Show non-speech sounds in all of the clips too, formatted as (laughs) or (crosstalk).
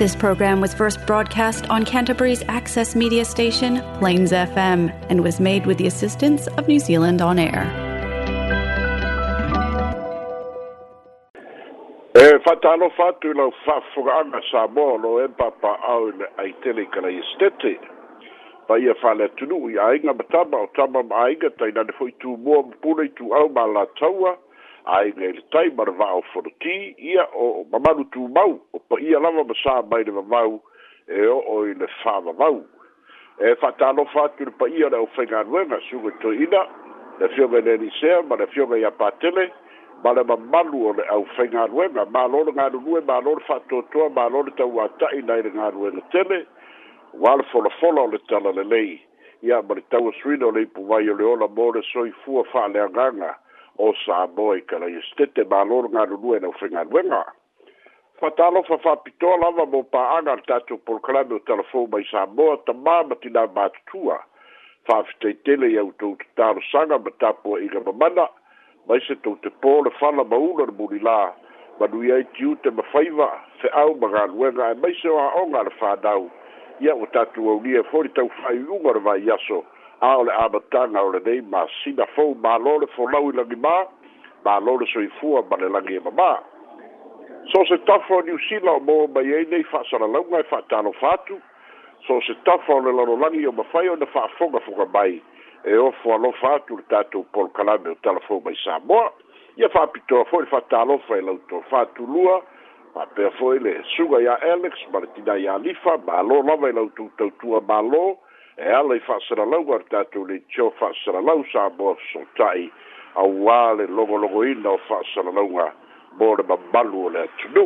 This program was first broadcast on Canterbury's access media station, Plains FM, and was made with the assistance of New Zealand On Air. E whatalo fatu lau whafungaanga sa mōlo e papa au ai aitele kala i stete. Pa ia whale tunu i ainga matama o tama ma ainga tainane fo i tū mō mpule i tū au ma la taua. ai nga ele tai marva o forti ia o mamalu tu mau o pa ia lava ma sa mai le mamau e o o i le fa mamau e fatalo fatu le pa ia le o fenga na su to ina le fiome le nisea ma le fiome ia patele ma le mamalu o le au fenga nuenga ma lor nga nuenga ma lolo fatotoa ma lolo tau atai na ele nga nuenga tele wale fola fola o le tala le lei ia ma le tau asuina le ipu vai o le ola mo le soifua fa le anganga o sa boy kala ye stete ba lor nga ru duena o fenga duena fatalo fa fa pitola va bo pa anga tatu por kala do telefo ba sa bo ta ba ba ti da ba tua fa fte tele ye uto ta ro sanga ba ta po i ga ba na ba se to te po le fa la ba u lor buri la ba du ye ti u te ba fa iva fe au ba ga duena ba se o nga fa dau ye o tatu o ni e fori tau fa i u ngor va yaso ao le amataga o lenei masiga mālō le folau i lagimā mālō le soifua ma le lagi e mamā so se tafa o niusila o mo mai ai nei fa'asalalauga e fa'atalofa atu so se tafa o le lalolagi o mafai ona fa'afogafoga mai e ofo alofa atu le tatou polokalame o talafou mai samoa ia fa'apitoa fo'i le fa'atalofa e lautou fa'atulua fa'apea fo'i le suga iā alex ma le tinā iā lifa mālō lava i lautou tautua mālō e ala i fa'asalalau a le tatou leitio fa'asalalau sa moa fesota'i auā le logologoina o fa'asalalauga mo le mamalu o le atunū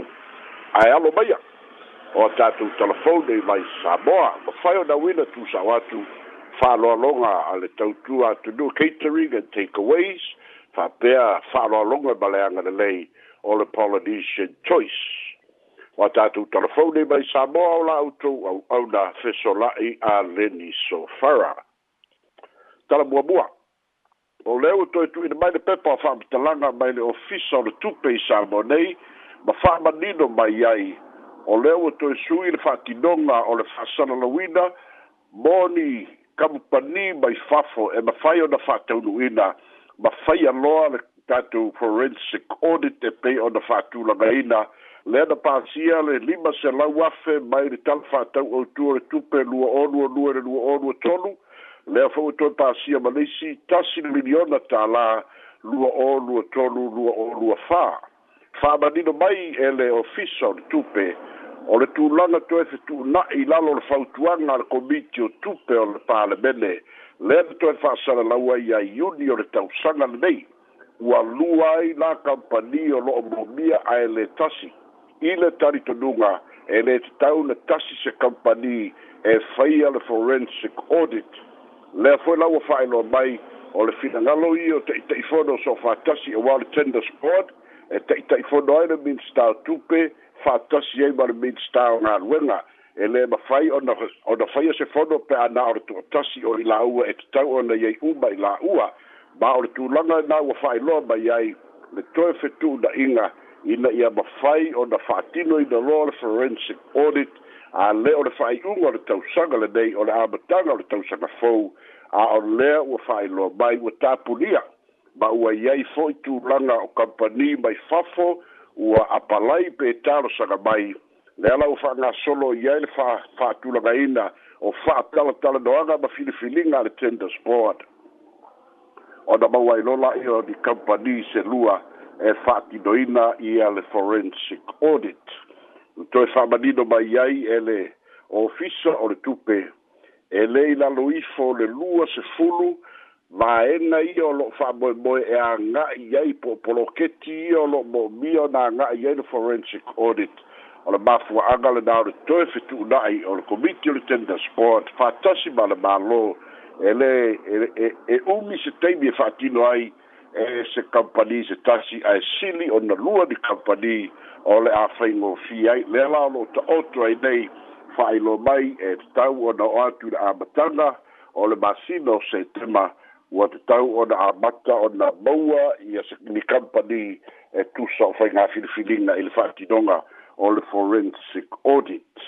ae alo maia o tatou talafone i mai samoa mafai tu uina tusao atu fa'aloaloga a le tautua atunū catering and takeaways fa'apea fa'aloaloga e maleaga lelei all the polynesian choice ua tatou telefone mai samoa o laoutou auauna fesola'i a leni sofara talamuamua o lea ua toetu'ina mai le pepa o fa'amatalaga mai le ofisa o le tupe i samoa nei ma fa'amanino mai ai o lea ua toe sui le fa'atinoga o le fa'asalalauina moni kamupani mai fafo e mafai ona fa'ataunu'ina ma fai aloa le tatou forensic audit e pei ona fa'atulagaina le na pasia le lima se la wafe mai le talfa tau o tuore tupe lua onu o lua lua onu o tolu le a fau tuore pasia ma leisi tasi le miliona ta la lua onu o tolu lua onu o fa fa manino mai e le ofisa o le tupe o le tūlanga tu efe tu na i lalo le fautuanga le komiti o tupe o le pale mene le efe tu efe asana laua i a iuni o le tausanga le nei ua lua ai la kampani o lo o mumia a ele tasi ile talitonuga e lē tatau na tasi se kampani e faia le forensic audit lea foi laua fa'aeloa mai o le finagalo ia o taʻitaʻifono so fa'atasi e wale tenders board e taʻitaʻifono ai le minstar tupe fa'atasi ai ma le minstar galuega e lē mafai ona ona faia se fono pe ana o le tu'atasi o i la'ua e tatau ona iai uma i la'ua ma o le tulaga na ua mai ai le toe nou fetu'una'iga ina ia mafai ona fa'atino ina loa le forensic audit a le o le fa'ai'uga o le tausaga lenei o le amataga o le tausaga fou a o lea ua fa'ailoa mai ua tapulia ma ua iai fo'i tulaga o kampani mai fafo ua apalai pe talosaga mai le ala ua fa'agasolo i ai le fa'atulagaina o fa'atalatalanoaga ma filifiliga a le tenders board ona mauailola i o ni kampani selua e fa'atinoina ia le forensic audit toe fa'amanino mai ai e le ofisa o le tupe e lei luifo le lua sefulu vaena ia o lo'o fa'amoemoe e aga'i ai po poloketi ia o lo'o mo'omia ona aga'i ai le forensic audit o le mafua'aga lenā o le toe fetu'una'i o le komiti o le tenders board ma le mālō e lē e, e umi se taimi e fa'atino ai e se company se tasi ai sili on the lua di company o le afaingo fi ai le la lo to otro ai nei fai lo mai e tau o na atu da amatanga o le masino se tema ua tatau ona amata ona maua ia ni company e tusa o faigafilifiliga i le faatinoga o le forensic audit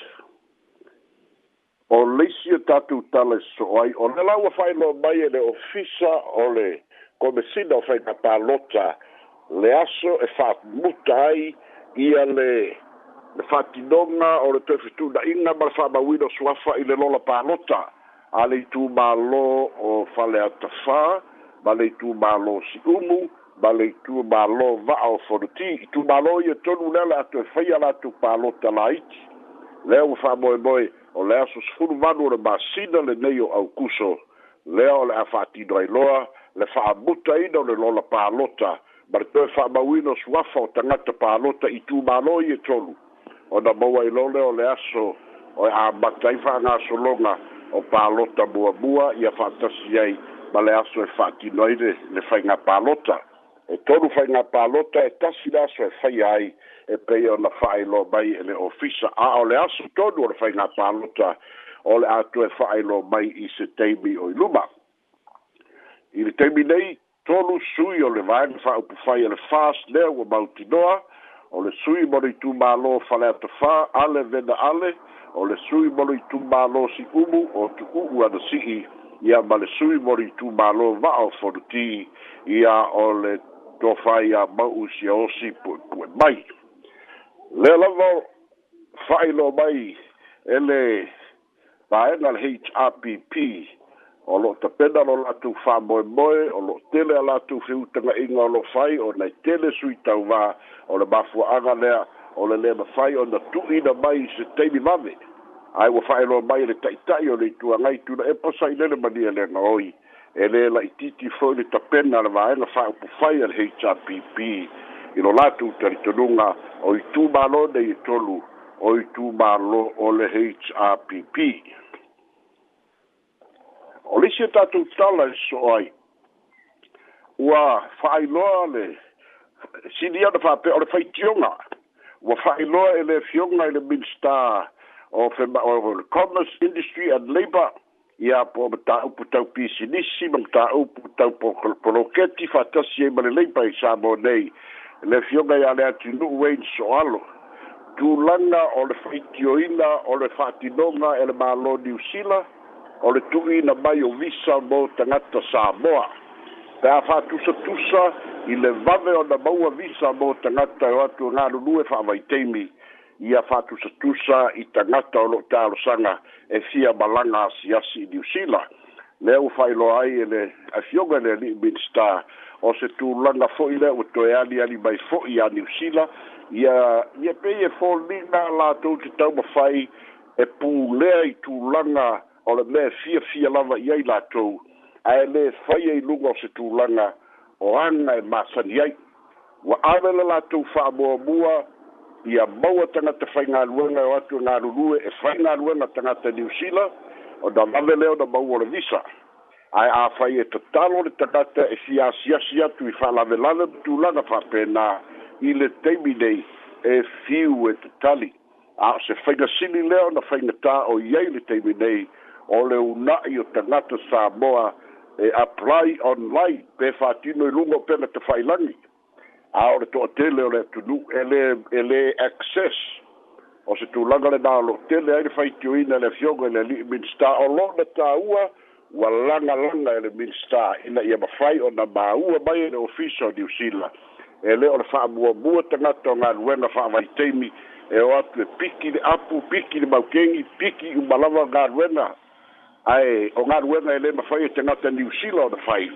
o leisi o tatou tala e soo ai o le lau a faailoa mai e le ofisa o le komesina o faigapalota le aso e fa'atumuta ai ia le le fa'atinoga o le toe fetuna'iga ma le fa'amauina o suafa i le lola palota a le itumālō o faleatafā ma le itumālō si'umu ma le itumālō va'a o fonoti itumālō ia e tonu lea le atu e faia latou palota laiti lea ua fa'amoemoe o le aso sefulu vanu o le masina lenei o aukuso o le a fa'atino ailoa le butta ina o le lola pālota ma le toe fa'amauina o suafa o pa pālota i tumālo i e tolu ona maua i lole o le aso o a e amata ai fa'agasologa o pālota muamua ia fa'atasi ai ma le aso e fa'atino ai le le pa pālota e tolu pa pālota e tasi le aso e faia ai e pei ona fa'ailoa mai e le ofisa a o le aso tolu o le pa pālota o le atu a toe fa'ailoa bai i se taimi o i luma i le taimi nei tonu sui o le vaega fa'aupufai a e le fas lea ua mautinoa o le sui mo le itumālō faleatofā ale vena ale o le sui mo le itumālō si'umu o tu'u'u ana si'i ia ma le sui mo le itumālō va'a o folutī ia o le tofā ia ma'u sia osi pu'epu'e mai lea lava fa'ailo mai e le vaega le hrpp Olo lo te pena lo la tu moe moe, o tele a la tu fi utanga inga o lo fai, o nei tele sui tau wā, o le mafua anga lea, o le lea fai, o na tu ina mai se teimi mame. Ai wa fai loa mai le taitai o le tua ngai tu na e pasai lele mani e lenga oi. E le la i titi fo le ta pena le vae la fai upu fai al HRPP. I lo latu tu tonunga o i tu malo nei tolu, o i tu malo o le HRPP o lisi o tatou tala e so ai ua fa'ailoa le sili ana fape o le faitioga ua fa'ailoa e le fioga i le minister o fema o le commerce industry and labour ia po mataupu tau pisinisi ma mataupu tau poloketi fa'atasi ai ma le leiba i sa mo nei le fioga iā le atinu'u ai ni soalo tulaga o le faitioina o le fa'atinoga e le malo niusila o le tu'i na mai o visa mo tagata samoa pe a fa'atusatusa i le vave o na maua visa mo tagata o atu galulu e fa'avaiteimi ia fa'atusatusa i tagata o lo'o talosaga e fia malaga asiasi i niusila lea ua fa'ailoa ai e le afioga le ali'i minister o se tulaga fo'i lea ua toe aliali mai fo'i a niusila ia ia pei e folina latou tetau mafai e pulea i tulaga o le mea fia fia lava i ai latou ae lē fai ai luga o se tulaga o aga e masani ai ua ave le latou fa'amuamua ia maua tagata faigaluega o atu e galulue e faigaluega tagata new zeala o na lave lea o na maua o le visa ae afai e tatalo le tagata e fiasiasi atu i fa'alavelave ma tulaga fa'apenā i le taimi nei e fiu e tatali a o se faigasili lea o na faigatā o i ai le taimi nei o le unai o tagata samoa e apply online pe fatino i luga pe na tafailagi a o le toʻatele o le atunuu ele ele access o se tulaga le naloo tele ai le faitioina e le afioga i e le alii minista o loo na tāua ua lagalaga e le minista ina ia mafai ona māua mai e le ofisa o new zealand e lē o le fa'amuamua tagata o galuega fa'amaiteimi e o atu e piki le apu piki le maukegi piki umalava galuega ai o nga ruenga ele ma fai te ngata New Zealand fai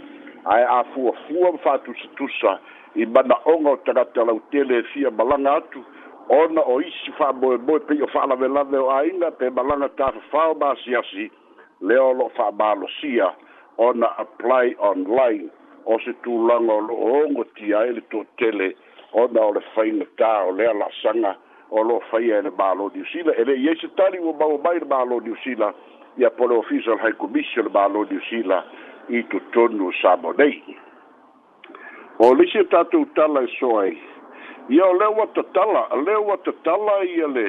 ai a fu fu am fa tu tu sa i bana ongo te ngata la utele sia e balanga tu ona o isi fa boe boe pe o fa la vela de ainga pe balanga ta fa ba sia si leo lo fa ba lo sia ona apply online o se tu lango lo ongo ti ai le totele ona o le fai ngata o le la sanga o lo fai ele ba lo New Zealand ele ye se tali o ba o ba ba lo New Zealand ia pole official high commission ba lo di sila i tu tonu sa mo dei o le se tatu tala e soi ia le wa to tala le wa to tala ia le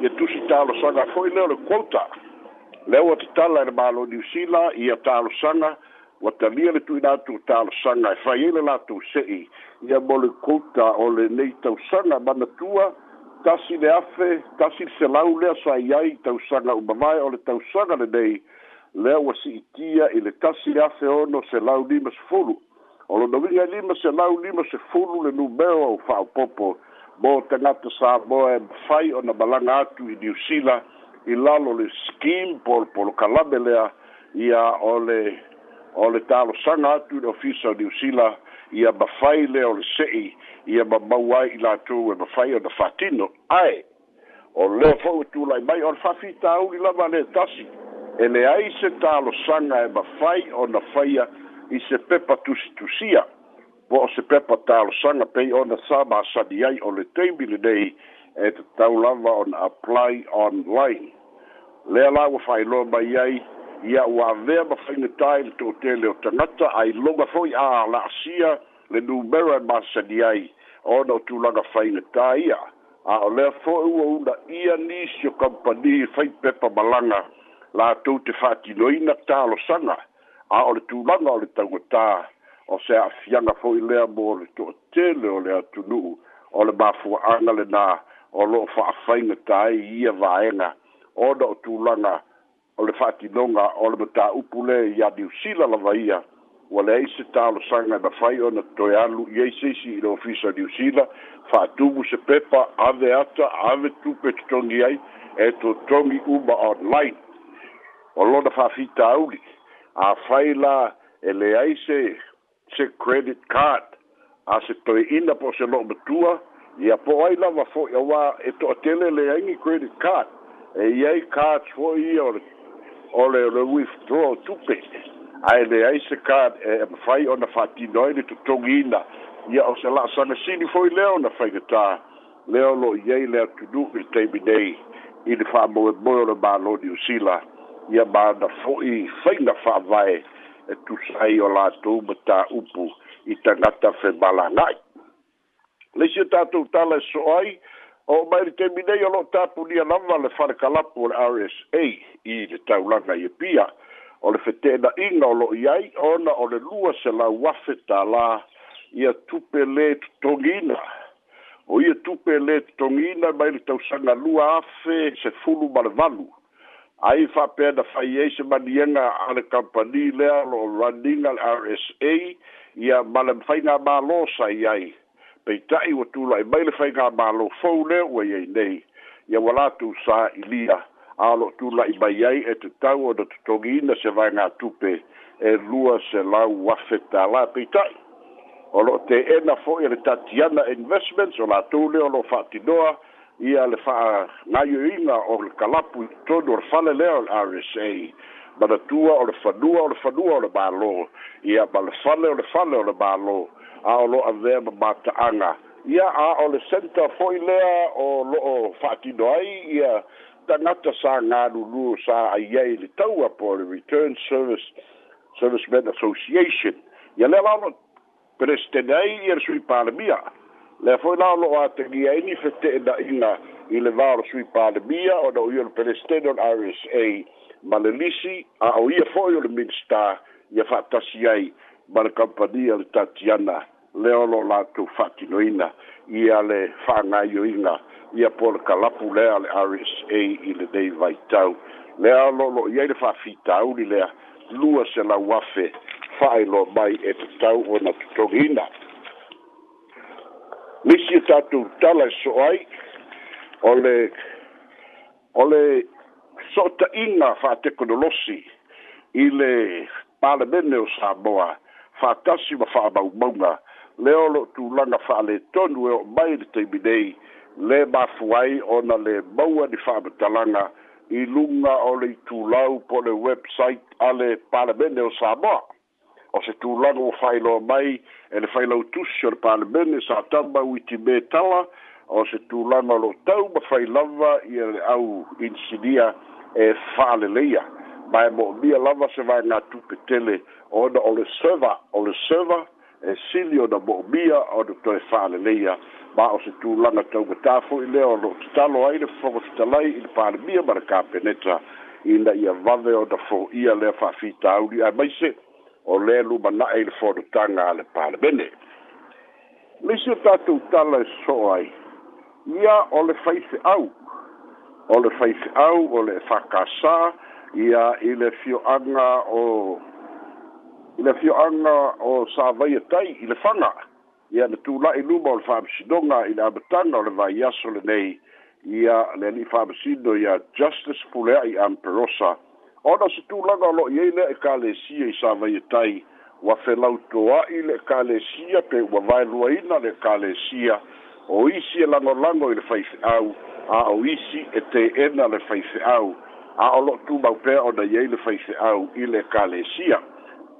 ia e tu si talo sanga foi le le quota e le wa to tala le ba lo di sila ia talo sanga wa talia le tu ina tu talo sanga fai le la tu sei ia mo le quota o le nei tau sanga ma natua ia tasi le afe tasi se lau lea sa i ai tausaga uma vae o le tausaga lenei lea ua si'itia i le tasi le afe ono se lau lima sefulu o lona ui'i ai lima selau lima sefulu le numeo au fa'aopopo mo tagata samoa e fai ona malaga atu i niusila i lalo le skim pol polo kalame lea ia o le o le talosaga atu i le ofisa o niusila ia mafai lea o le se'i ia mamau ai i latou e mafai ona fatino ae o le fo'i e tulai mai o le fafitauli lava le tasi e leai se talosaga e mafai ona faia i se pepa tusitusia po o se pepa talosaga pei ona sa masani ai o le taimi lenei e tatau lava ona apply online lea la ua failoa mai ai ia ua avea ma faigatai le toʻatele o tagata ai loga hoʻi a laasia le numera e masani ai ona o tulaga faigatā ia a o lea foʻi ua una ia nisi o kampani faipepa malaga latou te faatinoina talosaga a o le tulaga o le taugatā o se aafiaga hoʻi lea mo le toʻatele o le atunuu o le mafuaaga lenā o loo faafaigatā ai ia vaega ona o tulaga o le fa'atinoga o le matāupu le ia niusila lava ia ua leai se talosaga e mafai ona toe alu i ai seisi i le ofisa niusila fa'atumu se pepa ave ata ave tupe totogi ai e totogi uma online o lona fa'afitauli afai la e leai se se credit card a se toeina po o se lo'o matua ia po ai lava fo'i auā e to'atele leaigi credit card e iai cards fo'i ia ole le withdraw tupe ae leai se kad e mafai ona faatino ai le totogiina ia o se la'asagasili foi lea ona faigatā lea lo iai le atunuu i le taimi nei i le fa'amoemoe o le mālo niusila ia mana fo'i faila fa'avae e tusai o latou matāupu i tagata femalaga'i leisi o tatou tala e so'o ai o mai le taimi nei o lo'o tapunia lava le falekalapuu o rsa i le taulaga ia pia o le fetenaʻiga o loo i ai ona o le lua se lau afe tālā ia tupe lē totogiina o ia tupe lē totogiina mai le tausaga lua afe sefulu ma le valu ai faapea na fai ai se maniega a le kampani lea loo runiga le rsa ia ma le faiga mālō sai ai peitaʻi ua tulaʻi mai le faiga mālō fou lea ua iai nei ia ua latou sā i lia alo tu tula'i mai ai e tatau ona totogiina se vaegatupe e lua se lau afe tālā peita'i o lo'o teena fo'i le tatiana investments o la lea o lo'o fa'atinoa ia le fa'agaioiga o le kalapu i totonu o le fale lea o le rsa manatua o le fanua o le fanua o le mālō ia ma le fale o le fale o le mālō a o lo'o avea ma mata'aga ia a o le center fo'i lea o lo'o fa'atino ai ia tagata sa galulū sa ai le taua po le return service servicemen association ia le la lo ai ia le sui palemia le foi la lo atagia ini fete'ena'iga i le vao sui palemia ona o ia le o le rsa ma le lisi a o ia fo'i o le minista ia fa'atasi ai ma le kampania le tatiana le olo la tu fati noina ia le fanga yoinga ia por kalapu le ale RSA i le dei vai tau le olo lo ia le fa li le lua se la wafe fai lo mai e te tau o na tutongina misi tatu tala e so ai ole ole sota inga fa teknolosi i le parlamene o Samoa fa tasi ma fa baumaunga ba le o lo tu langa fa le tonu e o mai le teibi nei le mafuai ona le maua ni fa matalanga i lunga o le tu lau po le website ale parlamene o Samoa o se tu langa o fai lo mai e le fai lau tusi o le parlamene sa tamba uiti me tala o se tu langa lo tau ma fai lava i le au insidia e fa le leia mai mo bia lava se vai na tu petele ona o le server o le server e sili ona mo'omia o le toe fa'aleleia ma o se tulaga taugatā fo'i lea o loo tatalo ai le fofogofitalai i le palemia ma le kapeneta ina ia wawe ona fo'ia lea fa'afitauli ae maise o lē lumana'e i le fonotaga a le palemene leisi o tatou tala e so'o ai ia o le faife'au o le faife'au o le fakasā ia i le fio'aga o i le fioaga o savai atai i le faga ia le tula'i luma o le fa'amasinoga e i le amataga o le vaiaso lenei ia le ali'i fa'amasino ia justice fulea'i amperosa ona se tulaga o lo'i ai lea ekalesia i savai atai ua felautoa'i le ekalesia pe ua vaeluaina le ekalesia o isi e lagolago i le faife'au a o isi e teena le faife'au a o lo'o tumau pea ona i ai le faife'au i le ekalesia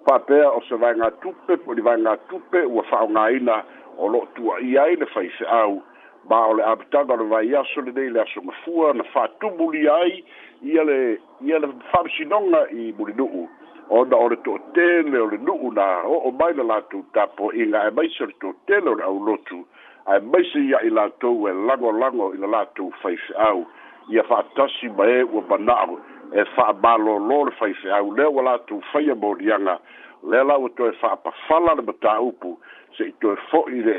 faapea o se vaega tupe po li vaega tupe ua faaogāina o loo tua'i ai le faise'au ma o le apitaga o le vaiaso lenei le asogafua na fatumulia ai ia le ia le faamasinoga i mulinu'u ona o le to'atele o le nu'u na o'o mai le latou tapoiga e maise o le to'atele o le aulotu ae maise ia'i latou e lagolago i le latou faise'au ia fa'atasi ma e ua mana'o e fa'amālō lō le faifeau lea ua latou faia moliaga lea la ua toe fa'apafala le mataupu se'i toe fo'i le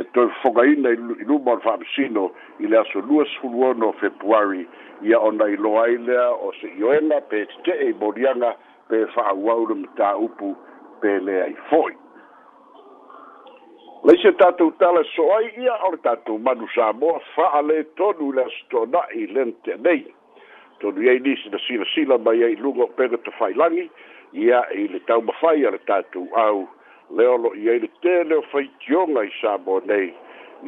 e toe fogaina i luma o le fa'amasino i le aso lua sifuluono februari ia ona iloa ai lea o se'i oega pe tete'e i moliaga pe fa'auau le mataupu pe lea i fo'i laisi tatou tala so ai ia o le tatou manu sa moa fa'alē tonu i le aso tona'i lena teanei tonu iai nisi na silasila mai ai luga o pega tafailagi ia i le taumafai a le tatou au leolo i ai le tele o faitioga i sa mo nei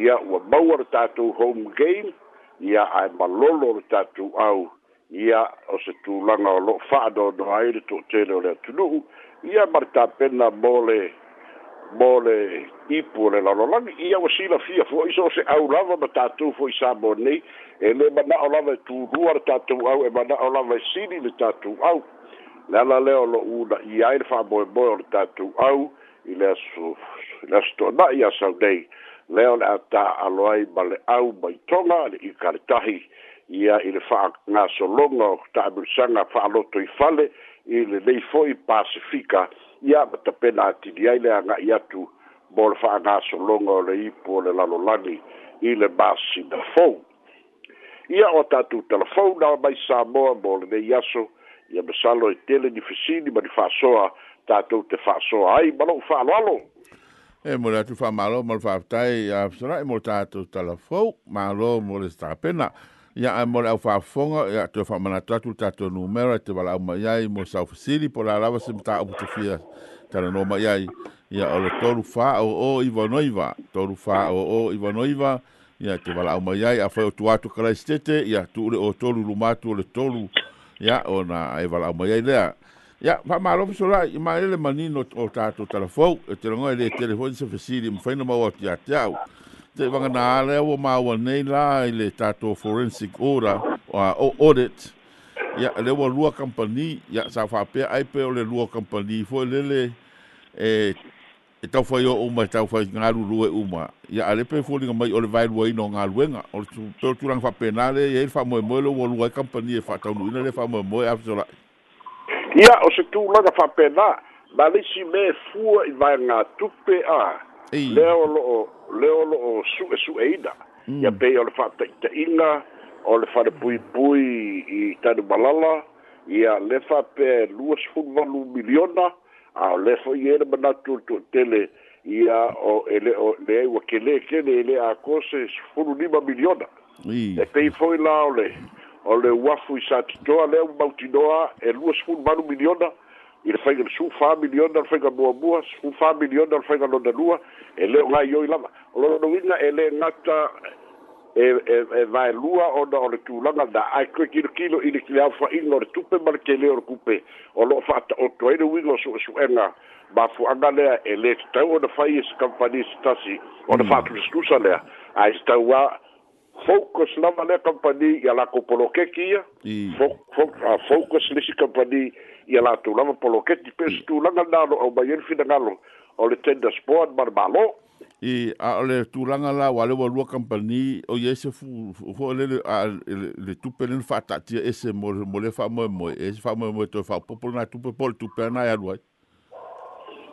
ia ua maua le tatou home game ia ae malolo o le tatou au ia o se tulaga o loo fa'adonoa ai le to'atele o le atunu'u ia ma le tapena mo le mo le ipu le lalolagi ia ua silafia fo'i so o se au lava ma tatou fo'i sa mo nei e le mana'o lava e tulua le tatou au e mana'o lava e sili le tatou au le ala lea o lo'u na'i ai le fa'amoemoe o le tatou au i le aso le aso to'ana'i a sau nei lea o le a ta'alo ai ma le au maitoga a le ikaletahi ia i le fa'agasologa o ta'amilusaga fa'aloto i fale i lelei fo'i pasifika ia ma tapena atili ai le aga'i atu mo le fa'agasologa o le ipu o le lalolagi i le basina fou ia o tatou telefou na mai samoa mo lenei aso ia masalo e tele ni fesini ma ni fa'asoa tatou te fa'asoa ai ma lo'u fa'aloalo e mo le atu fa'amālo mo le fa'afetai a fesalai mo le tatou telefou mālo mo le tapena ia a mo fonga ya faafofoga ia atoe faamanatu atu le tatou numera i te valauma i ai mo south city po lalava se mataupu tofia talanō mai ai ia o le tolu faoo ivanoiva tolu faoo ivanoiva ia te valauma i ai afai o tuatu kalaisitete ya tuule o tolu lumatu o le tolu ia ona e valauma i ai lea ia so la ma ele manino o tatou talafou e, e telogoa i lē telefoni se fesili mafaina maua o tiateau te wangana lea ua māua nei la i le tatou forensic ora o audit ia le ua lua kampani ia sa faapea ai pe o le lua kampani foi lele e e taufai o uma e taufai galulu e uma ia a le pe foliga mai o le vaeluaina o galuega o pe o tulaga faapena le iai le faamoemoe le ua lua ai kampani e faataunuina le faamoemoe afesolaʻi ia o se tulaga faapena na leisi me fua i vaega tupe a lea o leo lo o su e su e ina. Mm. Ia pei o le fata i te inga, o le fata pui pui i tanu malala, ia le fata pe luas funvalu miliona, a le fata i ere manatu tu tele, ia o ele o le ai wa kele kele ele a kose funu lima miliona. Mm. E pei foi la ole, ole wafu i sati toa le au mautinoa e luas funvalu miliona, ia i le faiga le su familiona le faiga muamua su familiona le faiga lona lua e lē o gaioi hmm. lava o lologouiga e lē gata e e vaelua ona o le tulaga na ae koe kilokilo i le kileao faʻiga o le tupe ma le kelē o le kupe o loo faataoto ai le uiga o suʻesuʻega mafuaga lea e lē tatau ona fai e se kampani se tasi ona faatulusatusa lea ae se tauā focus na le company ia la ko polokeki ia focus lisi company ia la tu lava polokeki pe tu langa nalo o mai el fina ngalo o le tender sport mar malo i a le tulanga la wale wa lua company o ye se fu ho le a le tupe le fa ta ti ese mo mo le fa mo mo e fa mo mo to fa na tupe pol tupe na ya o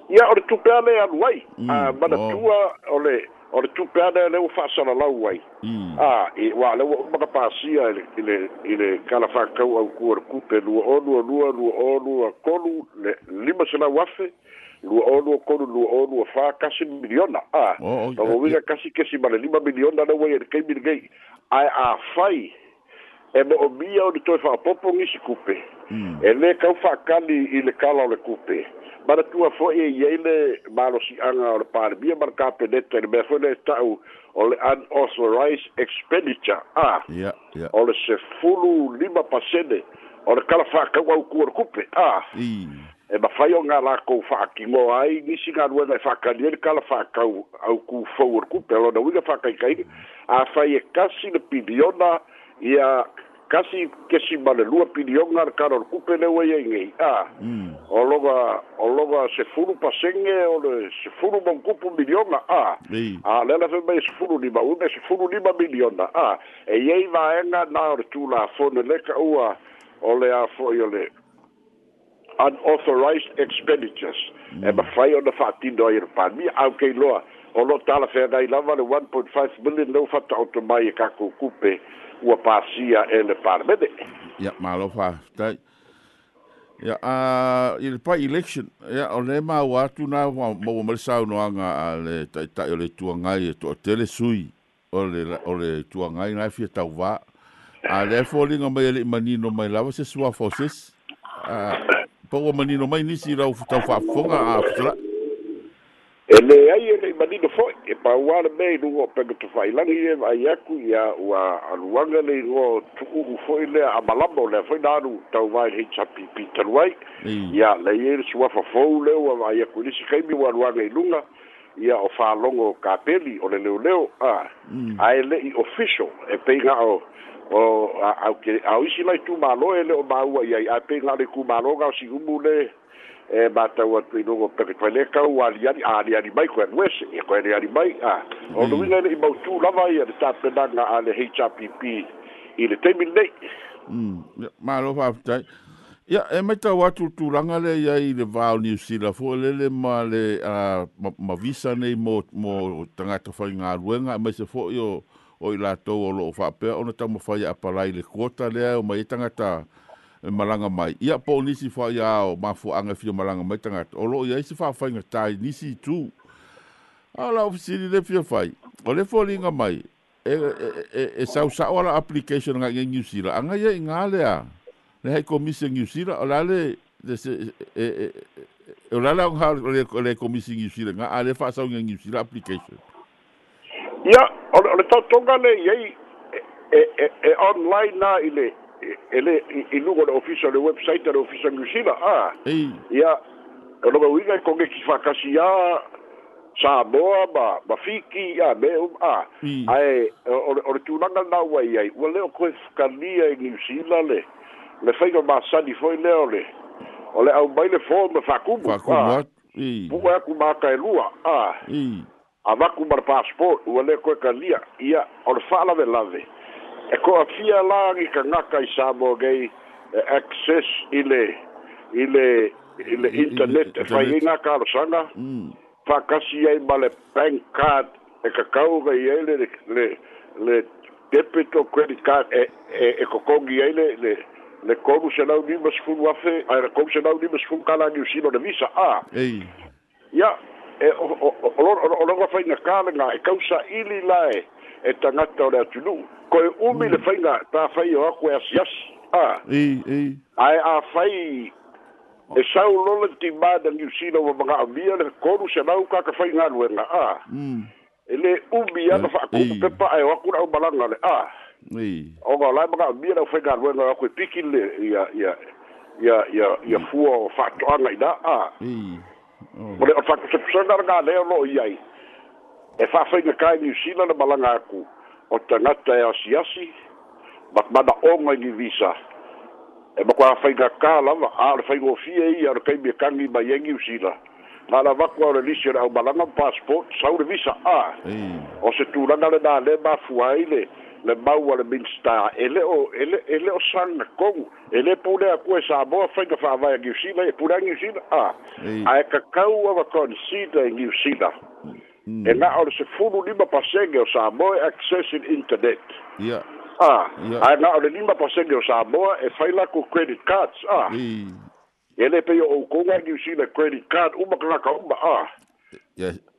le tupe ale ya lua mm, a ah, mana oh. tua o le o mm. le tupe ana e le ua faasalalau ai a i ua le ua umakapasia i le i le kalafakau aukua le kupe lua o lua lua lua o lua kolu le lima selau afe lua o lua kolu lua o lua fā kasi miliona a auauiga kasi kesi ma le lima miliona lau ai e le kaimiligei ae afai e mo'omia o le toe fa'apopo gisi kupe mm. e lē kau fa'akali i le kala o le kupe Bara tua fo'i e ai malo si o le palemia ma le kapeneta le le ta'u o le unauthorized expenditure Ah. ia ia o le fulu lima pasene o le kalafakau aukua le kupe a e mafai o gā lakou fa'akigo ai nisi galuega e fa'akalia le kalafakau aukū fou o le kupe lona uiga fa'akaikaiga afai e kasi le kasi kesi male lua pilionga ar karol kupe le wai ai e ngei. Ah, mm. o loga, o loga se furu pasenge, o le se furu mon kupu milionga. Ah, Ei. ah lela fe mai se furu lima, une se furu lima miliona. Ah, e iei vaenga na ore tu la fone leka ua, o le a foi o le unauthorized expenditures. E mm. E ma fai o na fatindo a irpani, au kei loa. O lo tala fe anai lava le 1.5 million leo fata automai e kako kupe. Mm. ua pasia e le paramede ia malofa tai ia a i le pai election ia o le mau atu na maua ma le saunoaga a le taʻitaʻi o le tuagai e toʻatele sui o le o le tuagai gae fia tauvā a lea foliga mai e manino mai lava se suafa o sesi paua manino mai nisi lau taufaʻafofoga a fesolaʻi e le ai e lei manino foi e paua le mea iluga o pega tofailagi e vai aku ia ua aluaga le iluga o tuuu foi lea amalama o lea foi na alu tauvae le hpp talu ai ia leia i e le suafa fou le ua vai aku i lisi kaimi ua aluaga iluga ia o fālogo kapeli o le leoleo a mm. ae le'i official e peigao o ao isi lai tumālo e le o māua i ai ae peigao le kumālo gao siumu le e mata o atu no go pele pele ka o ali ali ali ali mai ko wes e ko ali ali mai a o hmm. no vinga i mau tu lava i de tap de danga ale hpp i le te min nei mm ma lo fa ta ya e mai ta wa tu tu langa le ya i le vao ni si la fo le le ma le a ma visa nei mo mo tanga to fa nga ruenga mai se fo yo o i la to o lo fa pe ona ta mo fa ya pa le kota le o mai e tanga ta malanga mai ia po nisi fa ia o anga fia malanga mai tagata o loo ia isi faafaiga tae nisi itu a la le fia fai o le mai e, e, e, e, e sausa'o application gaia anga ia i gā lea le hai komisi ngusira Zealand o la e, e, le o la la ha le le komisi ngusira. Zealand ale fa saunga New application ya o le to le ye e e e online na ile ele ilugo na ofisa le website le ofisa ngusila ah hey. ia ono ga wiga ko ke fakasi ya sa boa ba ba fiki ya be ah mm. ai or or tu na na wa ia wale ko skalia e ngusila le le feigo ma sali foi le ole ole au le fo me fakubu fakubu ah, i pu e aku ma ka e lua ah i avaku mar passport wale ko kalia ia or fala velave E ko a fia langi ka ngaka i Samoa Gei e access ile ile, ile internet e whai i ngā karasanga. Mm. Whakasi ai ma le bank card e ka kaunga i ai le, le, le debit o credit card e, e, e kokongi ai le, le, le kogu se lau ni masfun wafe, ai le kogu se lau ni masfun kalangi usino le visa a. Ei. Ia, e o o o o o fai na kāle ngā e kausa ili lai e tangata o rea tunu. Ko e umi le fai mm. ngā tā fai o aku e asi asi. A. I, i. A e a fai e sau lola ti mada ni usina wa mga amia le koru se nau kaka fai ngā luenga. A. Mm. E le umi ana fai e, kumu pepa e o aku rau malanga le. A. I. O ngā lai mga amia nau fai ngā luenga aku e piki le ia ia ia ia ia mm. fua o fai toanga i da. A. I. I. Mm. Mole o fatu se pusa na ngale lo yai. E fa fa ngaka ni sina na balanga aku. O tanga ta ya e siasi. Bak mana onga ni visa. E ba kwa fa ngaka la va ar fa ngo fi e ar kai me kangi ba yengi usila. Na la va kwa relisi na balanga passport sa ur visa a. O se tu na na le ba fuaile. ile. le mau a le minista e le'o e le ele le'o saga kogu e lē pulea kue samoa faiga fa'avae a new zealand e pulea new zealand a ae kakau aua consida e new zealand mm. e na'a o le sefulu lima pasege o samoa e access in internet ia a ae na'a o le lima pasege o samoa e fai lako credit cards a e lē pei o oukoga e new zealand credit card uma kalaka uma a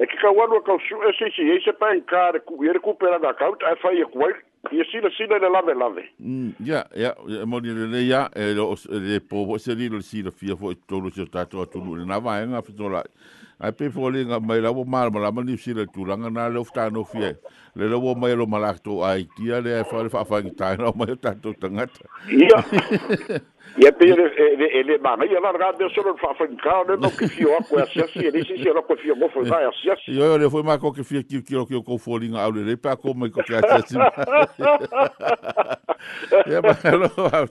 e ki kawalu a kausu e si si e se pa en kar ku e recupera da kaut e fa e kuai e si le si le lave lave mm, ya ya mo ni le ya e le po e se li le si le fia fo to lu se ta to tu le na va e, e nga fitola ai pe fo linga mai la mar mar ma ni sira tu langa na lo fta no fie le lo wo mai lo malak to ai ti ale fa fa fa ki ta no mai ta to tanga ya ya (laughs) pe le le ma mai la ra de solo fa fa ka no no ki fio ko ya sia si ni si si lo ko fio mo fo ya sia yo yo le fo ma ko ki fio ki ki lo ki ko fo linga au le pa ko mai ko ka ti ya ma lo ha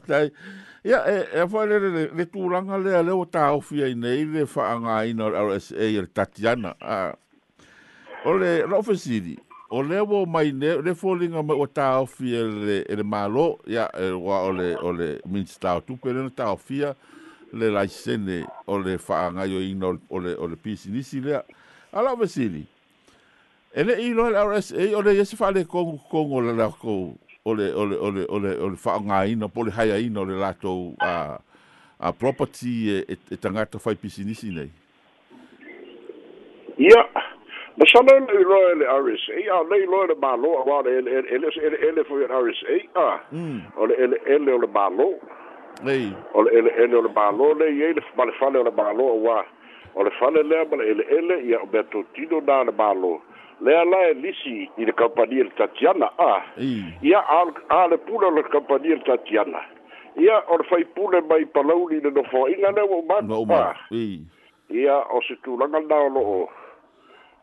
Ia, e, e whae le, le, le tūranga lea leo tā ofi ei nei le whaanga ina o RSA i le Tatiana. A, o le rofesiri, o le wo mai ne, le fōlinga mai o tā ofi e le, e le mālo, ia, e wā o le, o le minsta o tupe, le tā ofia le laisene o le whaanga i o ina o le, o le pisinisi lea. A rofesiri, ele ino le RSA o le yesi whaale kongu kongo le lako ole ole ole ole ole fa nga ina pole haya ina ole lato a a property e, e, e tangata fai pisinisi nei ia ma sana e e le royal le RSA a le roe le malo a wale ele ele ele ele foi le RSA a ole ele ele ole malo nei ole ele ele ole malo le ele male fale ole lo wa ole fa le ba ele ele ia beto tino na le lo le ala e lisi i le kampania e le tatiana a ia a le pula o le kampania e le tatiana ia o le faipule mai palauli i le nofoaʻiga lea ua umaa ia o se tulaga lna o loo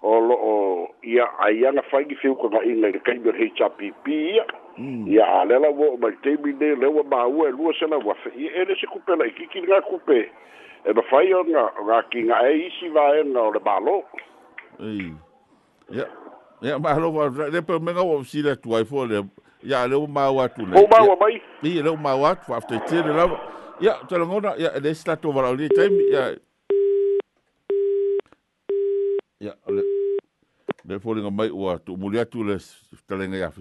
o loo ia aiaga faigi feukagaʻiga i le kaimi o le hpp ia mm. ia a le la uao mai taimi nei lea ua maua e lua sena ua feia e le se kupe lai kiki lga kupe e mafai oga gakiga e isi vaega o le malo ja Ya mahalo wa le pe me o si le tuai fo le. Ya le o mau atu le. O mau mai. Ni le o mau atu after te le la. Ya te lo ngona ya le sta to wala le time ya. Ya le le folinga mai o atu muli ja. le telenga ya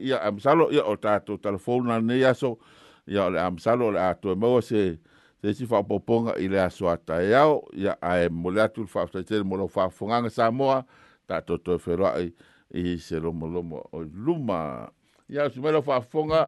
ya am salo ya o tato telefona ne ya so ya le am salo le atu mo se se si fa poponga ile aso ata ya ya ai muli atu fa after te mo lo fa fonga tatou toe feloai i eh, eh, se lomolomo o luma ia o simai lau faafofoga